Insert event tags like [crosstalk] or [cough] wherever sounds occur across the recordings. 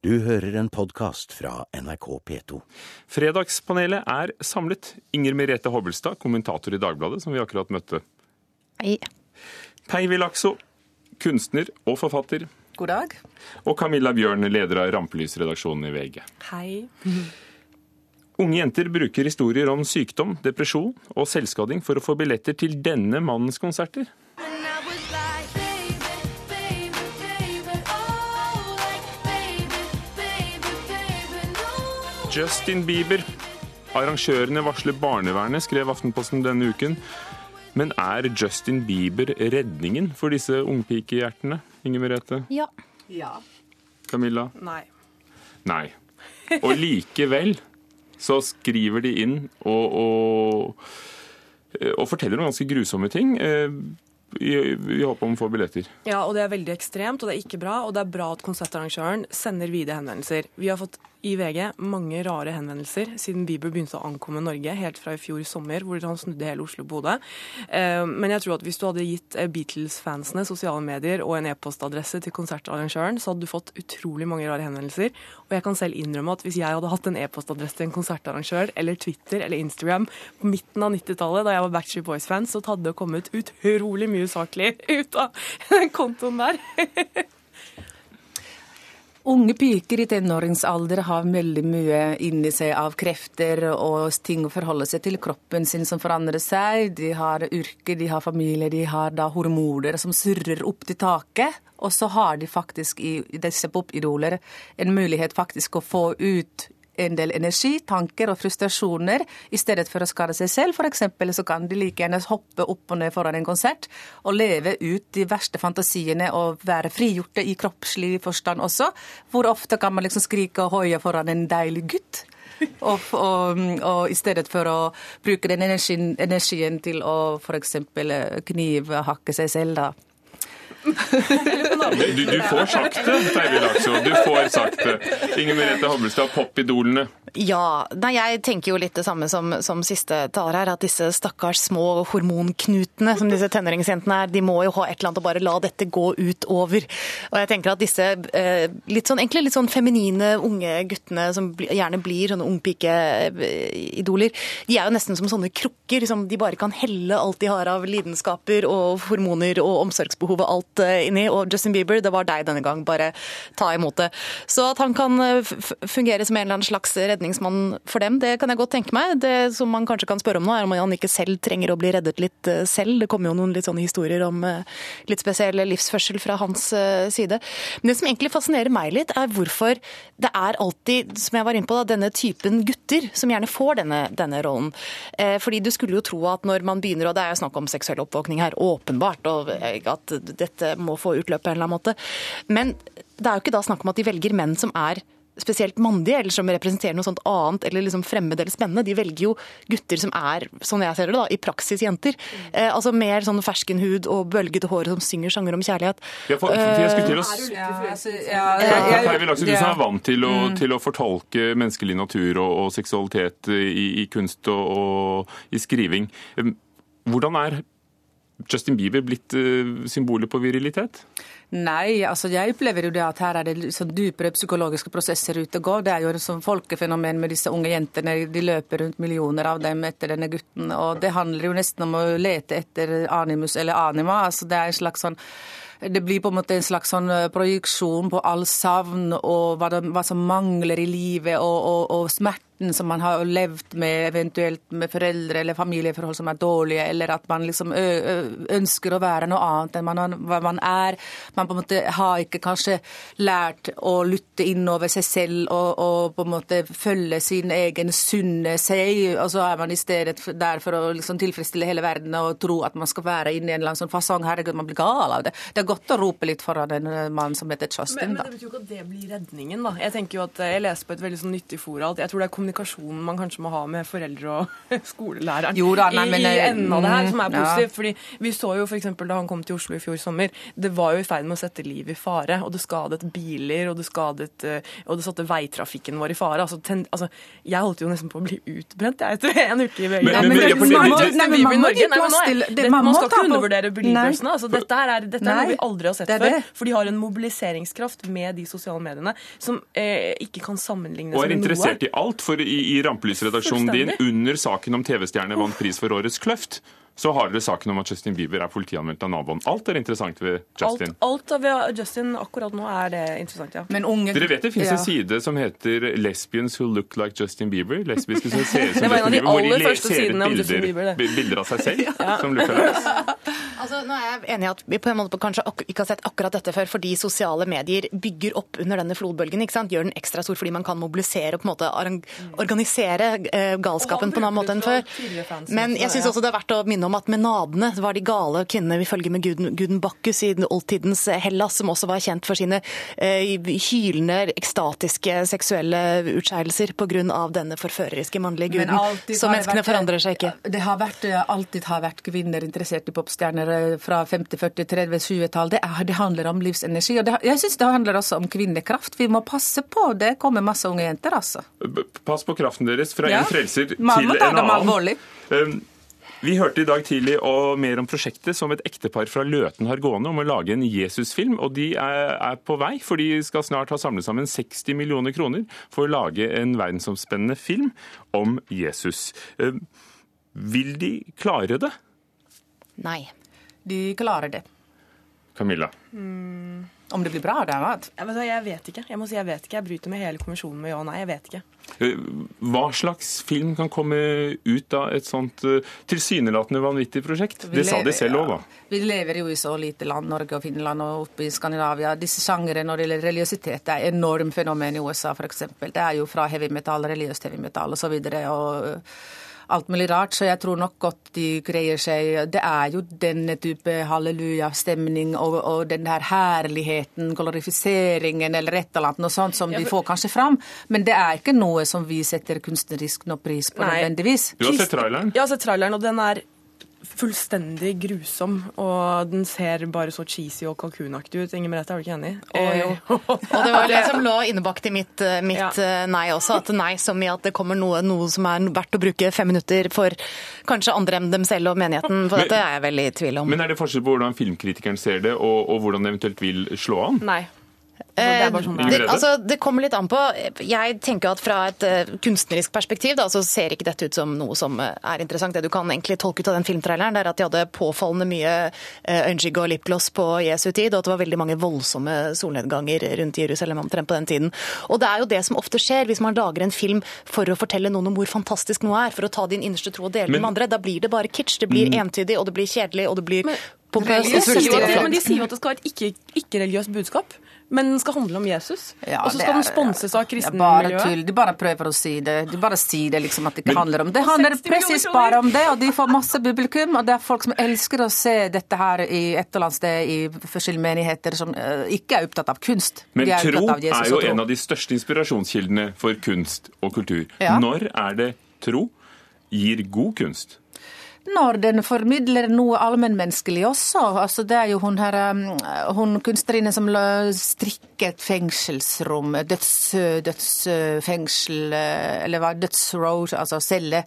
Du hører en podkast fra NRK P2. Fredagspanelet er samlet. Inger Merete Hobbelstad, kommentator i Dagbladet, som vi akkurat møtte. Hei. Peivi Lakso, kunstner og forfatter. God dag. Og Camilla Bjørn, leder av Rampelysredaksjonen i VG. Hei. [laughs] Unge jenter bruker historier om sykdom, depresjon og selvskading for å få billetter til denne mannens konserter. Justin Bieber. Arrangørene varsler barnevernet, skrev Aftenposten denne uken. Men er Justin Bieber redningen for disse ungpikehjertene, Inger Merete? Ja. Ja. Camilla? Nei. Nei. Og likevel så skriver de inn og, og, og forteller noen ganske grusomme ting. Vi håper i om å få billetter. Ja, og det er veldig ekstremt, og det er ikke bra. Og det er bra at konsertarrangøren sender vide henvendelser. Vi har fått i VG mange rare henvendelser siden Bieber begynte å ankomme Norge, helt fra i fjor sommer, hvor han snudde hele Oslo på hodet. Eh, Men jeg tror at hvis du hadde gitt eh, Beatles-fansene sosiale medier og en e-postadresse til konsertarrangøren, så hadde du fått utrolig mange rare henvendelser. Og jeg kan selv innrømme at hvis jeg hadde hatt en e-postadresse til en konsertarrangør, eller Twitter eller Instagram på midten av 90-tallet, da jeg var Backstreet Boys-fan, så hadde det kommet utrolig mye usaklig ut av [laughs] den kontoen der. [laughs] Unge piker i tenåringsalder har veldig mye inni seg av krefter og ting å forholde seg til. Kroppen sin som forandrer seg. De har yrke, de har familie, de har da hormoner som surrer opp til taket. Og så har de faktisk i disse popidoler en mulighet faktisk å få ut en del energi, tanker og frustrasjoner i stedet for å skade seg selv. Eksempel så kan de like gjerne hoppe opp og ned foran en konsert og leve ut de verste fantasiene og være frigjorte i kroppslig forstand også. Hvor ofte kan man liksom skrike og hoie foran en deilig gutt? Og, og, og, i stedet for å bruke den energien, energien til å f.eks. knivhakke seg selv, da. Du, du får sagt det, Terje Lakso. Du får sagt det. Inger Merete Hobbelstad, popidolene. Ja. Nei, jeg tenker jo litt det samme som, som siste taler her, at disse stakkars små hormonknutene som disse tenåringsjentene er, de må jo ha et eller annet å bare la dette gå utover. Og jeg tenker at disse eh, litt sånn, egentlig litt sånn feminine unge guttene som gjerne blir sånne ungpikeidoler, de er jo nesten som sånne krukker som de bare kan helle alt de har av lidenskaper og hormoner og omsorgsbehov og alt eh, inni. Og Justin Bieber, det var deg denne gang, bare ta imot det. Så at han kan eh, fungere som en eller annen slags redningsmann for dem, det kan jeg godt tenke meg. Det som man kanskje kan spørre om nå, er om han ikke selv trenger å bli reddet litt eh, selv. Det kommer jo noen litt sånne historier om litt spesiell livsførsel fra hans side. Men det som egentlig fascinerer meg litt, er hvorfor det er alltid, som jeg var inne på, da, denne typen gutter som gjerne får denne, denne rollen. Fordi du skulle jo tro at når man begynner, og det er jo snakk om seksuell oppvåkning her, åpenbart, og at dette må få utløp på en eller annen måte. Men det er jo ikke da snakk om at de velger menn som er spesielt mandige, eller som representerer noe sånt annet eller liksom fremmed eller spennende. De velger jo gutter som er, sånn jeg ser det da, i praksis jenter. Eh, altså mer sånn ferskenhud og bølgete hår som synger sanger om kjærlighet. Ja, for, for jeg skulle til å... Ja, altså, Lakse, du som er vant til å, til å fortolke menneskelig natur og, og seksualitet i, i kunst og, og, i skriving. Hvordan er Justin Bieber blitt uh, symbolet på virilitet? Nei, altså jeg opplever jo det at her er det sånn dypere psykologiske prosesser ute og går. Det er jo et sånn folkefenomen med disse unge jentene. De løper rundt millioner av dem etter denne gutten. Og det handler jo nesten om å lete etter animus eller anima. Altså det er en slags sånn det blir på en måte en slags sånn projeksjon på all savn og hva, det, hva som mangler i livet, og, og, og smerten som man har levd med, eventuelt med foreldre eller familieforhold som er dårlige, eller at man liksom ønsker å være noe annet enn man, hva man er. Man på en måte har ikke kanskje lært å lytte innover seg selv og, og på en måte følge sin egen sunne seg, og så er man i stedet der for å liksom tilfredsstille hele verden og tro at man skal være inne i en eller annen sånn fasong. Herregud, man blir gal av det. Det er godt å rope litt foran en mann som heter Justin. Men, men det betyr jo ikke at det blir redningen, da. Jeg tenker jo at jeg leser på et veldig sånn nyttig fora at jeg tror det er kommunikasjonen man kanskje må ha med foreldre og [laughs] skolelæreren Jo da, nei, i, men, i i enden av det her, som er positivt. ja. Fordi vi så jo f.eks. da han kom til Oslo i fjor sommer, det var jo i ferd med å sette livet i fare. Og det skadet biler, og det skadet eh, Og det satte veitrafikken vår i fare. Altså, ten, altså jeg holdt jo nesten på å bli utbrent jeg etter [laughs] en uke i VG. Men- Nei, men man nei, men man må Nei, er- det, Man skal ikke undervurdere bilbørsene. Altså, dette her er, dette er noe vi aldri har sett Det er før. For de har en mobiliseringskraft med de sosiale mediene som eh, ikke kan sammenlignes Og er med noe. interessert i alt, for i, i Rampelysredaksjonen din, under saken om TV-stjerne vant pris for årets kløft, så har dere saken om at Justin Bieber er politianmeldt av naboen. Alt er interessant ved Justin. alt av Justin akkurat nå er det interessant, ja. Men unge Dere vet det finnes Ja. en side som heter 'Lesbians who look like Justin Bieber'? Lesbiske som ser ut [laughs] som Det var en av Justin de Bieber, hvor de ser ut Justin bilder, Bieber, bilder av seg selv [laughs] som lookalikes. [laughs] Altså, nå er jeg enig i at vi på en måte kanskje ak ikke har sett akkurat dette før, fordi sosiale medier bygger opp under denne flodbølgen. ikke sant? Gjør den ekstra stor fordi man kan mobilisere og på en måte organisere eh, galskapen på en annen måte enn før. Men jeg syns også det er verdt å minne om at menadene var de gale kvinnene vi følger med guden, guden Bakkus i den oldtidens Hellas, som også var kjent for sine eh, hylende, ekstatiske seksuelle utskeielser pga. denne forføreriske mannlige guden. Så menneskene vært- forandrer seg ikke. Det har vært, eh, alltid har vært kvinner interessert i popstjerner eh, fra 50-, 40-, 30-, 20-tall. Det, er- det handler om livsenergi. Og det, jeg syns det handler også om kvinnekraft. Vi må passe på. Det kommer masse unge jenter, altså. Pass på kraften deres fra Ja. en frelser Man til må ta en dem annen. alvorlig. Um, Vi hørte i dag tidlig og mer om prosjektet som et ektepar fra Løten har gående om å lage en Jesusfilm. Og de er, er på vei, for de skal snart ha samlet sammen 60 millioner kroner for å lage en verdensomspennende film om Jesus. Um, Vil de klare det, Nei. De klarer det. Camilla? Om det blir bra, det er noe. Jeg vet, hva, jeg vet ikke. Jeg må si jeg vet ikke. Jeg bryter med hele kommisjonen med ja og nei. Jeg vet ikke. Uh, Hva slags film kan komme ut av et sånt uh, tilsynelatende vanvittig prosjekt? Vi Det sa de selv òg, ja. da. Vi lever jo i så lite land, Norge og Finland og oppe i Skandinavia. Disse sjangrene når det gjelder religiøsitet, det er et enormt fenomen i USA f.eks. Det er jo fra heavy metal, religiøst heavy metal osv. Og, så videre, og alt mulig rart. Så jeg tror nok godt de greier seg Det er jo denne type halleluja-stemning og, og den her herligheten, glorifiseringen eller et eller annet noe sånt som Ja, de får kanskje fram. Men det er ikke noe som vi setter kunstnerisk noe pris på Nei. nødvendigvis. Du har sett traileren? Ja, Jeg har sett traileren, og den er fullstendig grusom. Og den ser bare så cheesy og kalkunaktig ut. Inger Merete, er du ikke enig? Og, [laughs] Og det var det som lå innebakt i mitt, eh, mitt Ja. eh, nei også. At nei som i at det kommer noe, noe som er verdt å bruke fem minutter for kanskje andre enn dem selv og menigheten. For Men- dette er jeg veldig i tvil om. Men er det forskjell på hvordan filmkritikeren ser det, og, og hvordan det eventuelt vil slå an? Nei. Altså, det er sånn det altså, det kommer litt an på. Jeg tenker at Fra et uh, kunstnerisk perspektiv da, så ser ikke dette ut som noe som eh, er interessant. Det du kan egentlig tolke ut av den filmtraileren, er at de hadde påfallende mye uh, øyenskygge og lipgloss på Jesu tid, og at det var veldig mange voldsomme solnedganger rundt Jerusalem omtrent på den tiden. Og Det er jo det som ofte skjer hvis man lager en film for å fortelle noen om hvor fantastisk noe er, for å ta din innerste tro og dele Men- den med andre. Da blir det bare kitsch. Det blir entydig, og det blir kjedelig, og det blir pompøst at, og men de sier jo at det skal være et ikke- ikke-religiøst budskap. Men den skal handle om Jesus. Ja, og så det skal den sponses av Det bare kristenmiljøet. tull. De bare prøver å si det. De bare sier det liksom at det ikke Men- handler om det. handler 60 presis bare om det, og de får masse publikum. Og det er folk som elsker å se dette her i et eller annet sted i forskjellige menigheter som eh, ikke er opptatt av kunst. Men de er tro av Jesus er jo tro. en av de største inspirasjonskildene for kunst og kultur. Ja. Når er det tro gir god kunst? Når den formidler noe allmennmenneskelig også. Altså, det er jo hun her um, hun kunstnerinnen som strikket fengselsrom, døds, dødsfengsel, eh, eller hva, dødsroad, altså celle.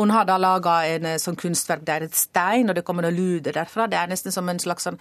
Hun har da laga en eh, sånn kunstverk der er et stein, og det kommer noen lyder derfra. Det er nesten som en slags sånn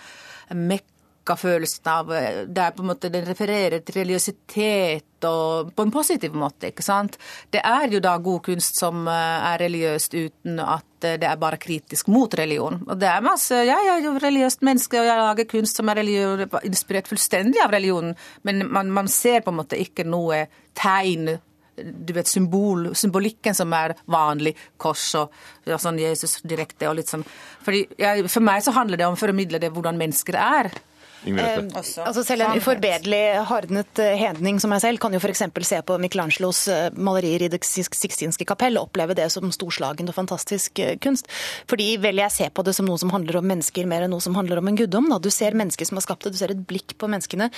mekka-følelsen av eh, Det er på en måte, Den refererer til religiøsitet og på en positiv måte, ikke sant. Det er jo da god kunst som eh, er religiøst uten at eh, det er bare kritisk mot religion. Og det er masse Jeg er jo religiøst menneske, og jeg lager kunst som er religion, inspirert fullstendig av religionen, men man, man ser på en måte ikke noe tegn du vet, symbol, symbolikken som er vanlig, kors og ja, sånn Jesus direkte og litt sånn. Fordi jeg, For meg så handler det om å formidle det hvordan mennesker er. Ingrid Eh, altså selv en uforbederlig hardnet eh, hedning som meg selv kan jo f.eks. se på Michelangelos eh, malerier i Det Sixtinske kapell og oppleve det som storslagen og fantastisk eh, kunst. Fordi vel jeg ser på det som noe som handler om mennesker mer enn noe som handler om en guddom. Da. Du ser mennesker som har skapt det, du ser et blikk på menneskene.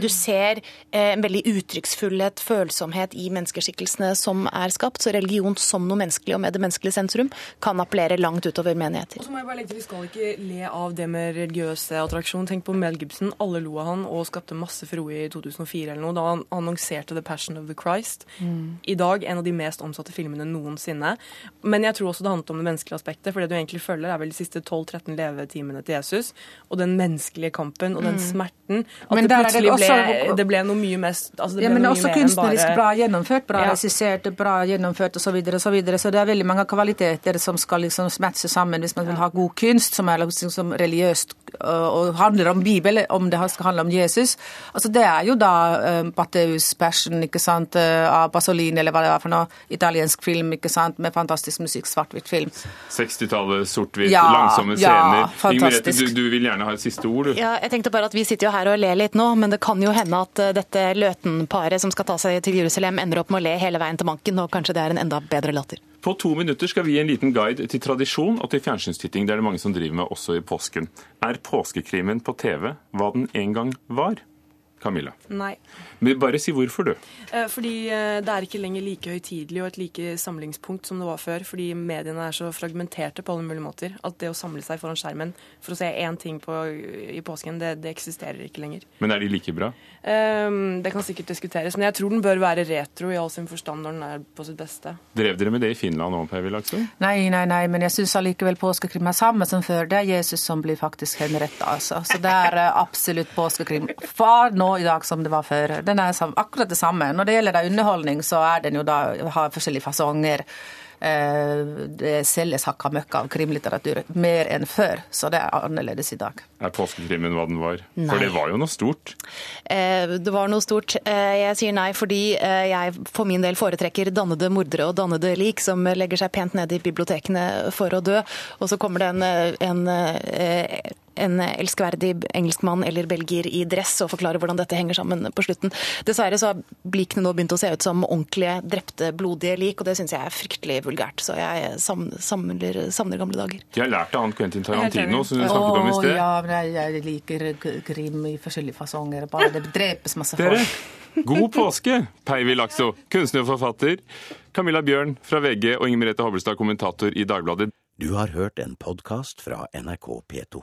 Du ser en veldig uttrykksfullhet, følsomhet i menneskeskikkelsene som er skapt. Så religion som noe menneskelig og med det menneskelige sentrum kan appellere langt utover menigheter. Og så må jeg bare legge til, Vi skal ikke le av det med religiøse attraksjon. Tenk på Mel Gibson. Alle lo av han og skapte masse froe i 2004 eller noe, da han annonserte The Passion of the Christ. Mm. I dag en av de mest omsatte filmene noensinne. Men jeg tror også det handlet om det menneskelige aspektet. For det du egentlig følger, er vel de siste 12-13 levetimene til Jesus. Og den menneskelige kampen og den smerten. At Mm. Men det er det plutselig også- ble, det ble noe mye mest altså det Ja, ble men noe også kunstnerisk bare- bra gjennomført, bra Ja. regissert, bra gjennomført osv. Så, videre, og så, videre. så det er veldig mange kvaliteter som skal liksom matche sammen hvis man vil ha god kunst som er liksom som religiøst og, handler om Bibelen, om det skal handle om Jesus. Altså Det er jo da uh, Batteus Passion ikke sant, eh, av Pasolini, eller hva det var for noe, italiensk film ikke sant, med fantastisk musikk, svart-hvitt film. 60-tallet, sort-hvitt, Ja, langsomme ja, scener. Ingrid fantastisk. du, du vil gjerne ha et siste ord, du. Ja, jeg tenkte bare at Vi sitter jo her og ler litt nå, men det kan jo hende at eh, dette Løten-paret som skal ta seg til Jerusalem, ender opp med å le hele veien til banken, og kanskje det er en enda bedre latter. På to minutter skal vi gi en liten guide til tradisjon og til fjernsynstitting. Det er det mange som driver med også i påsken. Er påskekrimen på TV hva den en gang var? Camilla. Nei. Men bare si hvorfor, du. Eh, Fordi eh, det er ikke lenger like høytidelig og et like samlingspunkt som det var før. Fordi mediene er så fragmenterte på alle mulige måter at det å samle seg foran skjermen for å se én ting på, i påsken, det, det eksisterer ikke lenger. Men er de like bra? Um, det kan sikkert diskuteres, men jeg tror den bør være retro i all sin forstand når den er på sitt beste. Drev dere med det i Finland òg, Per Wilaksen? Nei, nei, nei, men jeg syns allikevel påskekrim er samme som før. Det er Jesus som blir faktisk henrettet, altså. Så det er eh, absolutt påskekrim. Far nå i dag som det var før. Den er akkurat det samme. Når det gjelder underholdning, så er den jo da har forskjellige fasonger. Eh, Det selges hakka møkka av krimlitteratur mer enn før, så det er annerledes i dag. Er påskekrimen hva den var? Nei. For det var jo noe stort. Eh, Det var noe stort. Eh, Jeg sier nei fordi jeg for min del foretrekker dannede mordere og dannede lik som legger seg pent nede i bibliotekene for å dø. Og så kommer det en, en, en elskverdig engelskmann eller belgier i dress og forklare hvordan dette henger sammen på slutten. Dessverre så har likene nå begynt å se ut som ordentlige, drepte, blodige lik, og det syns jeg er fryktelig vulgært. Så jeg sam- samler, savner gamle dager. De har lært av han Quentin Tarantino, som du snakket om i Å, sted. ja, men jeg, liker krim i forskjellige fasonger. Bare det drepes masse Dere, folk. god [laughs] påske, Peivi Lakso, kunstner og forfatter. Camilla Bjørn fra VG og Inger Merete Hobbelstad, kommentator i Dagbladet. Du har hørt en podkast fra NRK P2.